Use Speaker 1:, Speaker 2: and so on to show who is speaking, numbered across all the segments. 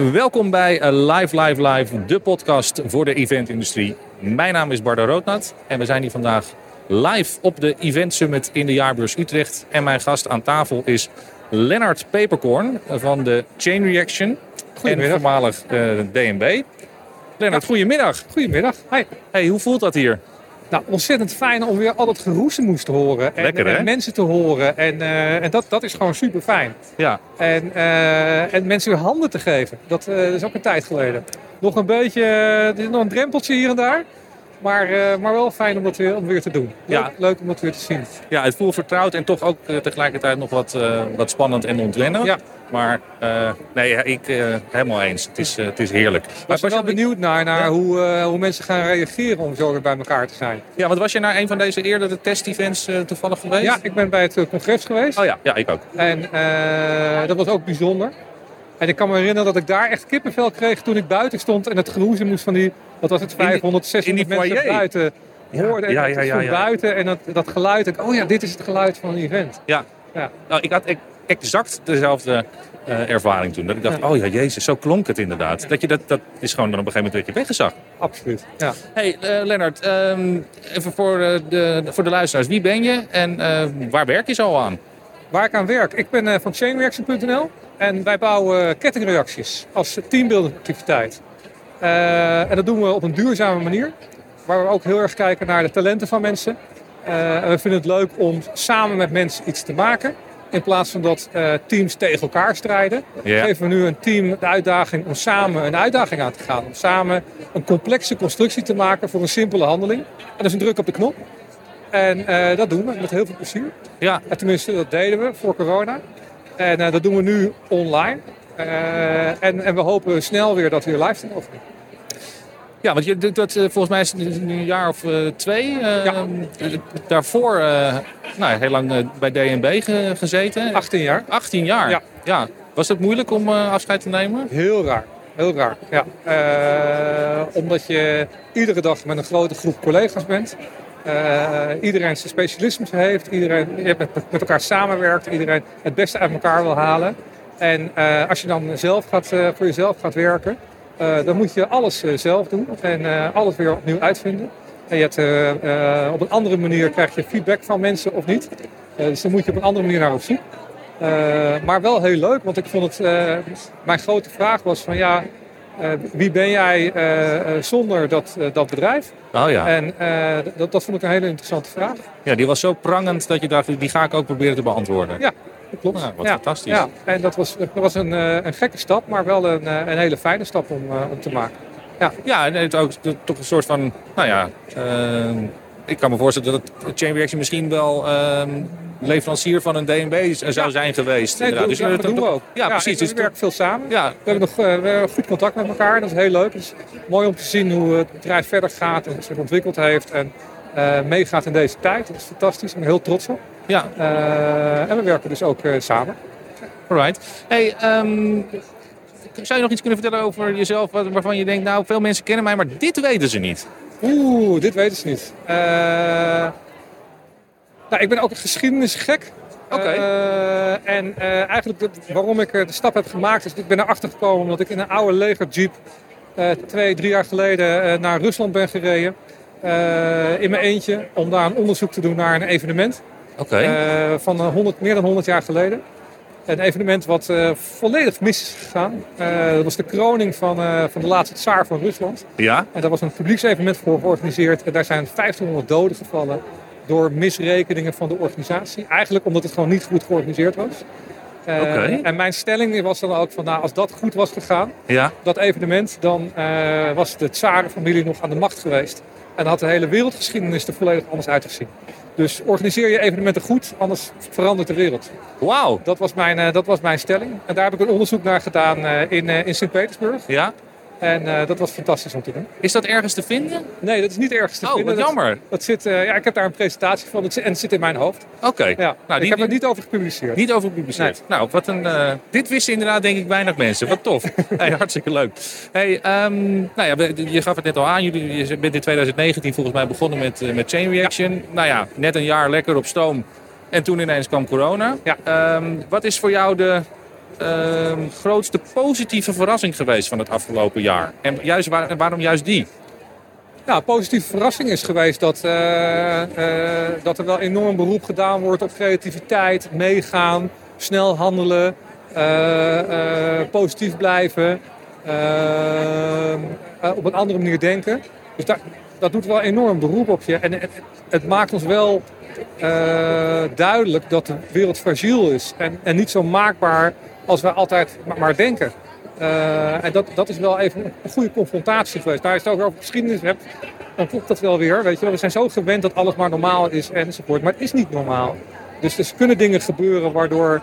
Speaker 1: Welkom bij eh, Live Live Live, de podcast voor de eventindustrie. Mijn naam is Bardo Roodnat en we zijn hier vandaag live op de Event Summit in de Jaarbeurs Utrecht. En mijn gast aan tafel is Lennart Peperkorn van de Chain Reaction en voormalig eh, DNB. Lennart, goedemiddag.
Speaker 2: Goedemiddag. Hi.
Speaker 1: Hey, hoe voelt dat hier?
Speaker 2: Nou, ontzettend fijn om weer al dat geroezemoes te horen. En,
Speaker 1: Lekker, hè?
Speaker 2: en mensen te horen. En, eh, en dat, dat is gewoon super fijn.
Speaker 1: Ja,
Speaker 2: En, eh, en mensen weer handen te geven. Dat eh, is ook een tijd geleden. Nog een beetje, er is nog een drempeltje hier en daar. Maar, eh, maar wel fijn om dat weer, om weer te doen. Leuk,
Speaker 1: Ja.
Speaker 2: leuk om dat weer te zien.
Speaker 1: ja het voelt vertrouwd en toch ook eh, tegelijkertijd nog wat, eh, wat spannend en ontwennen.
Speaker 2: Ja.
Speaker 1: Maar nee, ik helemaal eens. Het is, het is heerlijk.
Speaker 2: Ik was
Speaker 1: was
Speaker 2: er wel
Speaker 1: je-
Speaker 2: benieuwd naar, naar
Speaker 1: Ja.
Speaker 2: hoe, hoe mensen gaan reageren om zo weer bij elkaar te zijn.
Speaker 1: Ja, want was je naar een van deze eerdere test-events toevallig geweest?
Speaker 2: Ja, ik ben bij het congres geweest.
Speaker 1: Oh ja, ja, ik ook.
Speaker 2: En dat was ook bijzonder. En ik kan me herinneren dat ik daar echt kippenvel kreeg toen ik buiten stond en het geroezen moest van die, wat was het,
Speaker 1: In die-
Speaker 2: 500, 600
Speaker 1: in die
Speaker 2: mensen
Speaker 1: foyer.
Speaker 2: buiten
Speaker 1: Ja,
Speaker 2: hoorde. En
Speaker 1: ja, ja, ja,
Speaker 2: buiten en dat, dat geluid, ik, oh ja, dit is het geluid van een event.
Speaker 1: Ja.
Speaker 2: Ja.
Speaker 1: Nou, ik had exact dezelfde eh, ervaring toen. Dat ik dacht,
Speaker 2: Ja.
Speaker 1: oh ja, jezus, zo klonk het inderdaad. Dat, je dat, dat is gewoon dan op een gegeven moment dat je weggezag.
Speaker 2: Absoluut. Ja.
Speaker 1: hey, eh, Lennart, ehm, even voor, eh, de, voor de luisteraars. Wie ben je en eh, waar werk je zo aan?
Speaker 2: Waar ik aan werk, ik ben eh, van chainreaction.nl en wij bouwen kettingreacties als teambuilding activiteit. Eh, en dat doen we op een duurzame manier, waar we ook heel erg kijken naar de talenten van mensen. Eh, en we vinden het leuk om samen met mensen iets te maken. In plaats van dat teams tegen elkaar strijden,
Speaker 1: Ja.
Speaker 2: geven we nu een team de uitdaging om samen een uitdaging aan te gaan. Om samen een complexe constructie te maken voor een simpele handeling. En dat is een druk op de knop. En eh, dat doen we met heel veel plezier.
Speaker 1: Ja,
Speaker 2: En tenminste, dat deden we voor corona. En eh, dat doen we nu online. Eh, en, en we hopen snel weer dat we weer live te mogen doen.
Speaker 1: ja want je doet dat volgens mij is het nu een jaar of twee. eh,
Speaker 2: Ja.
Speaker 1: Daarvoor nou, heel lang bij DNB ge- gezeten.
Speaker 2: 18 jaar.
Speaker 1: 18 jaar.
Speaker 2: Ja.
Speaker 1: ja. Was het moeilijk om afscheid te nemen?
Speaker 2: Heel raar. Heel raar. Ja. Omdat je iedere dag met een grote groep collega's bent. Eh, iedereen zijn specialismes heeft. Iedereen met, met elkaar samenwerkt. Iedereen het beste uit elkaar wil halen. En eh, als je dan zelf gaat, eh, voor jezelf gaat werken, dan moet je alles zelf doen. En alles weer opnieuw uitvinden. En je hebt, op een andere manier krijg je feedback van mensen of niet. Dus dan moet je op een andere manier naar op zoek. Maar wel heel leuk, want ik vond het. mijn grote vraag was: van ja, wie ben jij eh, eh, zonder dat, eh, dat bedrijf?
Speaker 1: Oh ja.
Speaker 2: En eh, dat, dat vond ik een hele interessante vraag.
Speaker 1: ja, die was zo prangend dat je dacht, die ga ik ook proberen te beantwoorden.
Speaker 2: Ja, dat klopt.
Speaker 1: Nou, wat
Speaker 2: ja,
Speaker 1: fantastisch.
Speaker 2: Ja, en dat was, dat was een, eh, een gekke stap, maar wel een, eh, een hele fijne stap om, eh, om te maken.
Speaker 1: Ja, en het ook toch een soort van, nou ja, eh, ik kan me voorstellen dat Chain Reaction misschien wel eh, leverancier van een DNB zou zijn geweest.
Speaker 2: Nee, doen, ja, dat doen we ook.
Speaker 1: Ja, precies. Dus
Speaker 2: we werken veel samen.
Speaker 1: ja,
Speaker 2: We hebben nog eh, we hebben goed contact met elkaar. Dat is heel leuk. Het is mooi om te zien hoe het bedrijf verder gaat en zich ontwikkeld heeft. En eh, meegaat in deze tijd. Dat is fantastisch. Ik ben heel trots op.
Speaker 1: ja,
Speaker 2: Eh, en we werken dus ook samen.
Speaker 1: alright. Hey, ehm, zou je nog iets kunnen vertellen over jezelf waarvan je denkt, nou, veel mensen kennen mij, maar dit weten ze niet.
Speaker 2: Oeh, dit weten ze niet. Eh, nou, ik ben ook een geschiedenisgek.
Speaker 1: Oké.
Speaker 2: Eh, en eh, eigenlijk de- waarom ik de stap heb gemaakt is, ik ben erachter gekomen omdat ik in een oude legerjeep twee, drie jaar geleden naar Rusland ben gereden. In mijn eentje, om daar een onderzoek te doen naar een evenement.
Speaker 1: Oké.
Speaker 2: Van eh, 100, meer dan 100 jaar geleden. Een evenement wat eh, volledig mis is gegaan. Eh, dat was de kroning van, eh, van de laatste tsaar van Rusland.
Speaker 1: ja,
Speaker 2: En daar was een publieksevenement voor georganiseerd. En daar zijn 1500 doden gevallen door misrekeningen van de organisatie. Eigenlijk omdat het gewoon niet goed georganiseerd was. Eh. En mijn stelling was dan ook van, nou, als dat goed was gegaan,
Speaker 1: ja.
Speaker 2: dat evenement, dan eh, was de tsarenfamilie nog aan de macht geweest. En had de hele wereldgeschiedenis er volledig anders uitgezien. Dus organiseer je evenementen goed, anders verandert de wereld.
Speaker 1: Wauw.
Speaker 2: Dat was mijn, eh, dat was mijn stelling. En daar heb ik een onderzoek naar gedaan in, in Sint-Petersburg.
Speaker 1: Ja.
Speaker 2: En eh, dat was fantastisch om te doen.
Speaker 1: Is dat ergens te vinden?
Speaker 2: Nee, dat is niet ergens te
Speaker 1: Oh,
Speaker 2: vinden.
Speaker 1: wat
Speaker 2: Dat-
Speaker 1: jammer.
Speaker 2: Dat zit, eh, ja, ik heb daar een presentatie van zit- en het zit in mijn hoofd.
Speaker 1: Oké.
Speaker 2: Ja.
Speaker 1: Nou,
Speaker 2: ik
Speaker 1: die-
Speaker 2: heb er niet over gepubliceerd.
Speaker 1: Niet over gepubliceerd. Nou, wat een. eh, dit wisten inderdaad, denk ik, weinig mensen. Wat tof. hey, hartstikke leuk. Hey, ehm, nou ja, je gaf het net al aan. Jullie, je bent in 2019 volgens mij begonnen met, met Chain Reaction. Nou ja, net een jaar lekker op stoom. En toen ineens kwam corona.
Speaker 2: Ja.
Speaker 1: Ehm, wat is voor jou de grootste positieve verrassing geweest van het afgelopen jaar? En juist, waar, waarom juist die?
Speaker 2: Nou, positieve verrassing is geweest dat, uh, uh, dat er wel enorm beroep gedaan wordt op creativiteit, meegaan, snel handelen, uh, positief blijven, op een andere manier denken. Dus daar, dat doet wel enorm beroep op je. En het, het maakt ons wel duidelijk dat de wereld fragiel is en, en niet zo maakbaar als wij altijd maar denken. Uh, en dat, dat is wel even een goede confrontatie geweest. Daar is het ook over geschiedenis hebt, dan klopt dat wel weer. Weet je We zijn zo gewend dat alles maar normaal is enzovoort. Maar het is niet normaal. Dus er kunnen dingen gebeuren waardoor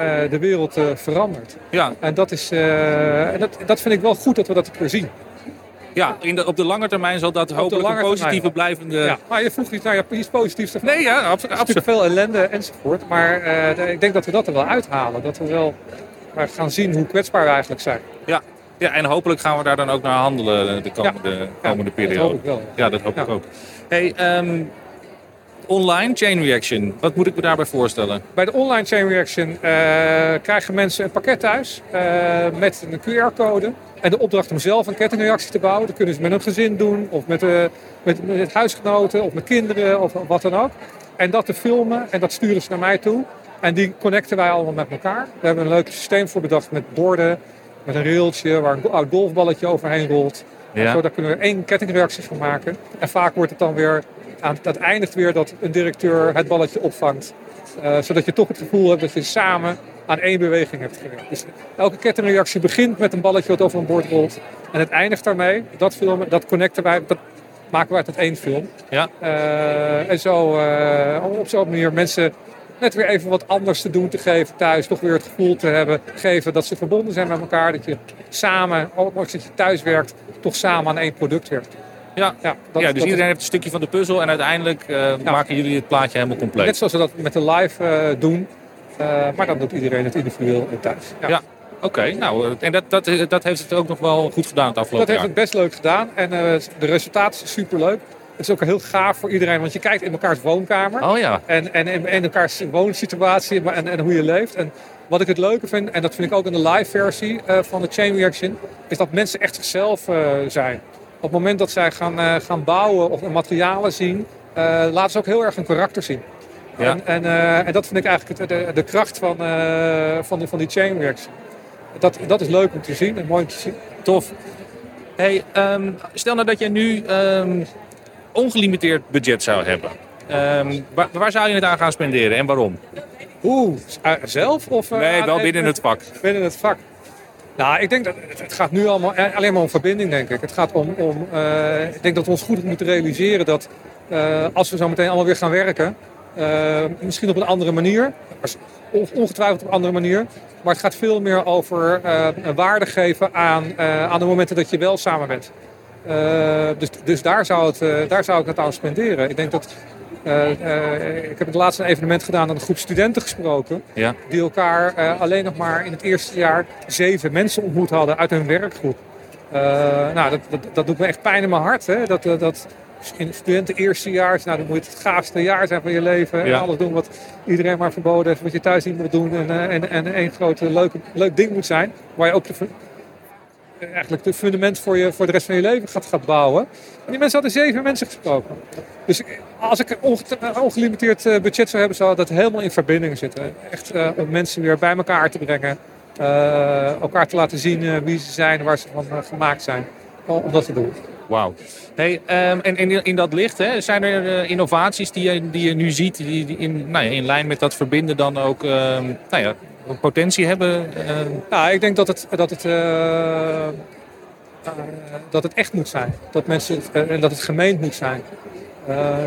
Speaker 2: uh, de wereld uh, verandert. Ja. En dat, is, en dat, dat vind ik wel goed dat we dat keer zien.
Speaker 1: Ja, in de, op de lange termijn zal dat hopelijk een positieve termijn. blijvende... Ja,
Speaker 2: maar je vroeg iets nou, iets positiefs.
Speaker 1: Nee, ja, absoluut.
Speaker 2: Veel ellende enzovoort. Maar ik denk dat we dat er wel uithalen. Dat we wel maar gaan zien hoe kwetsbaar we eigenlijk zijn.
Speaker 1: Ja. Ja, en hopelijk gaan we daar dan ook naar handelen de komende, komende periode. Dat
Speaker 2: hoop ik wel.
Speaker 1: Ja, dat hoop ik ook. Hey, um, online chain reaction, wat moet ik me daarbij voorstellen?
Speaker 2: Bij de online chain reaction uh, krijgen mensen een pakket thuis uh, met een QR-code. En de opdracht om zelf een kettingreactie te bouwen. Dat kunnen ze met een gezin doen, of met, uh, met, met huisgenoten, of met kinderen, of wat dan ook. En dat te filmen en dat sturen ze naar mij toe. En die connecten wij allemaal met elkaar. We hebben een leuk systeem voor bedacht met borden, met een railtje waar een oud golfballetje overheen rolt. Ja. Zo, daar kunnen we één kettingreactie van maken. En vaak wordt het dan weer, aan, dat eindigt weer dat een directeur het balletje opvangt. Uh, zodat je toch het gevoel hebt dat je samen aan één beweging hebt gewerkt. Dus elke kettingreactie begint met een balletje wat over een bord rolt. En het eindigt daarmee. Dat filmen, dat connecten wij, dat maken wij tot één film. Ja. Uh, en zo, uh, op zo'n manier mensen net weer even wat anders te doen te geven thuis. Toch weer het gevoel te hebben, geven dat ze verbonden zijn met elkaar. Dat je samen, ook als je thuis werkt, toch samen aan één product werkt.
Speaker 1: Ja, ja, dat, ja dus iedereen heeft een stukje van de puzzel en uiteindelijk uh, maken jullie het plaatje helemaal compleet.
Speaker 2: Net zoals we dat met de live uh, doen, uh, maar dan doet iedereen het individueel thuis.
Speaker 1: Ja. Oké, nou, en dat, dat, dat heeft het ook nog wel goed gedaan het afgelopen
Speaker 2: jaar? Dat heeft het best leuk gedaan en de resultaten zijn superleuk. Het is ook heel gaaf voor iedereen, want je kijkt in elkaars woonkamer.
Speaker 1: Oh ja.
Speaker 2: En, en, en in elkaars woonsituatie en, en hoe je leeft. En wat ik het leuke vind, en dat vind ik ook in de live versie uh, van de Chain Reaction, is dat mensen echt zichzelf uh, zijn. Op het moment dat zij gaan, uh, gaan bouwen of materialen zien, laten ze ook heel erg een karakter zien. Ja. En, en, en dat vind ik eigenlijk de, de kracht van, van, die, van die Chain Reaction. Dat, dat is leuk om te zien en mooi om te zien.
Speaker 1: Tof. Hey, um, stel nou dat je nu um, ongelimiteerd budget zou hebben, um, waar, waar, zou je het aan gaan spenderen en waarom?
Speaker 2: Oeh, eh, zelf? Of,
Speaker 1: uh, nee, wel binnen het vak.
Speaker 2: Binnen het vak. Nou, ik denk dat het gaat nu allemaal, eh, alleen maar om verbinding, denk ik. Het gaat om, om uh, ik denk dat we ons goed moeten realiseren dat uh, als we zo meteen allemaal weer gaan werken, misschien op een andere manier, ongetwijfeld op een andere manier, maar het gaat veel meer over waarde geven aan, aan de momenten dat je wel samen bent. Dus dus daar, zou het, daar zou ik het aan spenderen. Ik denk dat. Uh, ik heb het laatste evenement gedaan aan een groep studenten gesproken. Ja. Die elkaar alleen nog maar in het eerste jaar zeven mensen ontmoet hadden uit hun werkgroep. nou, dat, dat, dat, doet me echt pijn in mijn hart. Hè? Dat, dat in studenten eerste jaar, nou, dan moet het het gaafste jaar zijn van je leven. En alles doen wat iedereen maar verboden heeft, wat je thuis niet moet doen. En, en, en één groot leuk, leuk ding moet zijn. Waar je ook de, eigenlijk het fundament voor, je, voor de rest van je leven gaat, gaat bouwen. En die mensen hadden zeven mensen gesproken. Dus als ik een ongelimiteerd eh, budget zou hebben, zou dat helemaal in verbinding zitten. Echt uh, om mensen weer bij elkaar te brengen. Uh, elkaar te laten zien wie ze zijn, waar ze van gemaakt zijn. Om dat te doen.
Speaker 1: Wauw. Hey, um, en in, dat licht, hè, zijn er innovaties die je, die je nu ziet, die, in, nou ja, in lijn met dat verbinden dan ook uh, nou ja, potentie hebben?
Speaker 2: Ja, ik denk dat het, dat het, uh, dat het echt moet zijn. Dat, mensen, en dat het gemeend moet zijn.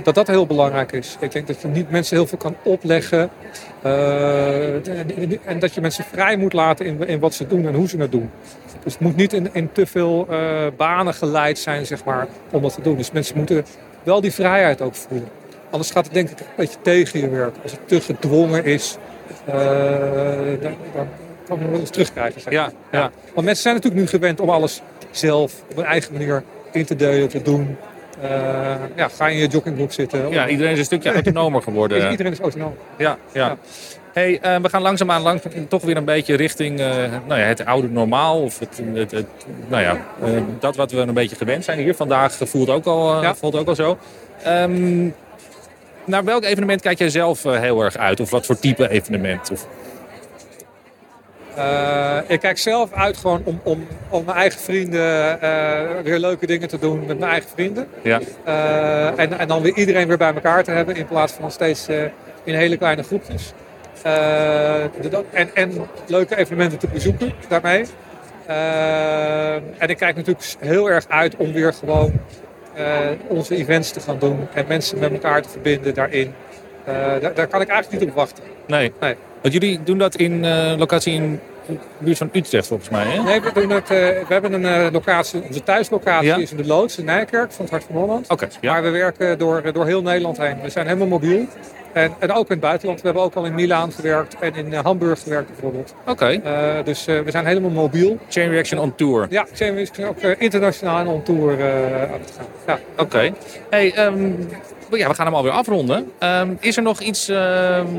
Speaker 2: dat dat heel belangrijk is. Ik denk dat je niet mensen heel veel kan opleggen. en dat je mensen vrij moet laten in, in wat ze doen en hoe ze het doen. Dus het moet niet in, in te veel banen geleid zijn, zeg maar, om dat te doen. Dus mensen moeten wel die vrijheid ook voelen. Anders gaat het denk ik een beetje tegen je werk. Als het te gedwongen is dan, dan kan je wel eens terugkrijgen. Zeg.
Speaker 1: ja, ja.
Speaker 2: Want mensen zijn natuurlijk nu gewend om alles zelf op een eigen manier in te delen, te doen. Eh, ja, ga in je joggingbroek zitten.
Speaker 1: Ja, iedereen is een stukje autonomer geworden.
Speaker 2: Iedereen is autonoom.
Speaker 1: Ja, ja.
Speaker 2: Ja.
Speaker 1: Hey, eh, we gaan langzaamaan lang, toch weer een beetje richting eh, nou ja, het oude normaal. Of het, het, het- nou ja, dat wat we een beetje gewend zijn hier. Vandaag voelt ook al,
Speaker 2: Ja.
Speaker 1: voelt ook al zo. Ehm, naar welk evenement kijk jij zelf eh, heel erg uit? Of wat voor type evenement? Of,
Speaker 2: Eh, ik kijk zelf uit gewoon om, om, om mijn eigen vrienden eh, weer leuke dingen te doen met mijn eigen vrienden.
Speaker 1: ja.
Speaker 2: En, en dan weer iedereen weer bij elkaar te hebben in plaats van steeds in hele kleine groepjes. De- en, en leuke evenementen te bezoeken daarmee. En ik kijk natuurlijk heel erg uit om weer gewoon onze events te gaan doen en mensen met elkaar te verbinden daarin. Eh, daar, daar kan ik eigenlijk niet op wachten.
Speaker 1: Nee.
Speaker 2: Nee.
Speaker 1: Want jullie doen dat in eh, locatie in de buurt van Utrecht volgens mij, hè?
Speaker 2: Nee, we, doen het, eh, we hebben een eh, locatie, onze thuislocatie
Speaker 1: Ja.
Speaker 2: is in de Loods in Nijkerk van het Hart van Holland.
Speaker 1: Oké, ja.
Speaker 2: Maar we werken door, door heel Nederland heen. We zijn helemaal mobiel. En, en ook in het buitenland. We hebben ook al in Milaan gewerkt en in eh, Hamburg gewerkt bijvoorbeeld.
Speaker 1: Oké.
Speaker 2: Eh, dus eh, we zijn helemaal mobiel.
Speaker 1: Chain Reaction on Tour.
Speaker 2: Ja, zijn we ook internationaal en on tour aan het gaan. Ja.
Speaker 1: Oké. Hey, ehm, ja, we gaan hem alweer afronden. Ehm, is er nog iets eh,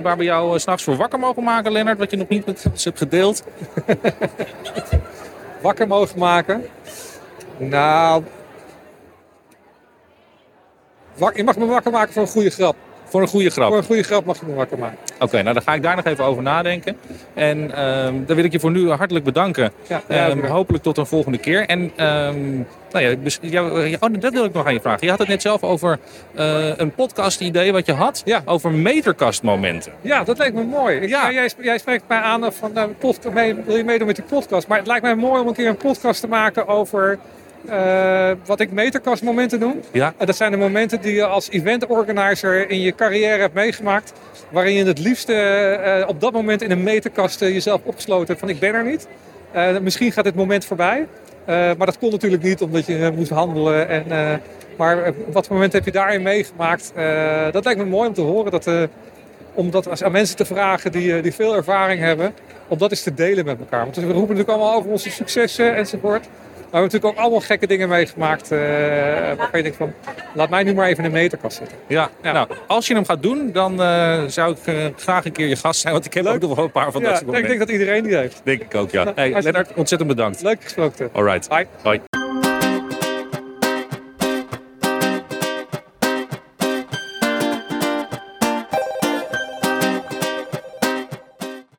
Speaker 1: waar we jou s s'nachts voor wakker mogen maken, Lennart? Wat je nog niet met ons hebt gedeeld?
Speaker 2: Wakker mogen maken. Nou... Je mag me wakker maken voor een goede grap.
Speaker 1: Voor een goede grap.
Speaker 2: Voor een goede grap mag je me wakker maken.
Speaker 1: Oké, nou dan ga ik daar nog even over nadenken. En ehm, dan wil ik je voor nu hartelijk bedanken.
Speaker 2: Ja,
Speaker 1: Ehm, hopelijk tot een volgende keer. En ehm, nou ja, dus, ja, oh, dat wil ik nog aan je vragen. Je had het net zelf over eh, een podcast-idee wat je had.
Speaker 2: Ja.
Speaker 1: Over meterkastmomenten.
Speaker 2: Ja, dat lijkt me mooi. Ik-
Speaker 1: Ja.
Speaker 2: jij, jij spreekt mij aan van, nou, wil je meedoen met die podcast? Maar het lijkt mij mooi om een keer een podcast te maken over eh, wat ik meterkastmomenten noem.
Speaker 1: Ja.
Speaker 2: En dat zijn de momenten die je als eventorganizer in je carrière hebt meegemaakt. Waarin je het liefste eh, op dat moment in een meterkast eh, jezelf opgesloten hebt van ik ben er niet. Eh, misschien gaat dit moment voorbij. Eh, maar dat kon natuurlijk niet omdat je eh, moest handelen. En, eh, maar eh, wat voor moment heb je daarin meegemaakt? Eh, dat lijkt me mooi om te horen. Dat, eh, om dat aan mensen te vragen die, eh, die veel ervaring hebben. Om dat eens te delen met elkaar. Want we roepen natuurlijk allemaal over onze successen enzovoort. We hebben natuurlijk ook allemaal gekke dingen meegemaakt. eh waarvan je denkt van, laat mij nu maar even in een meterkast zitten.
Speaker 1: Ja,
Speaker 2: Ja.
Speaker 1: nou, als je hem gaat doen, dan eh, zou ik eh, graag een keer je gast zijn. Want ik heb
Speaker 2: Leuk.
Speaker 1: ook nog wel een paar van dat soort
Speaker 2: ik denk dat iedereen die heeft.
Speaker 1: denk ik ook, ja. Hey, Lennart, ontzettend bedankt.
Speaker 2: Leuk gesproken.
Speaker 1: All right.
Speaker 2: Bye.
Speaker 1: Bye.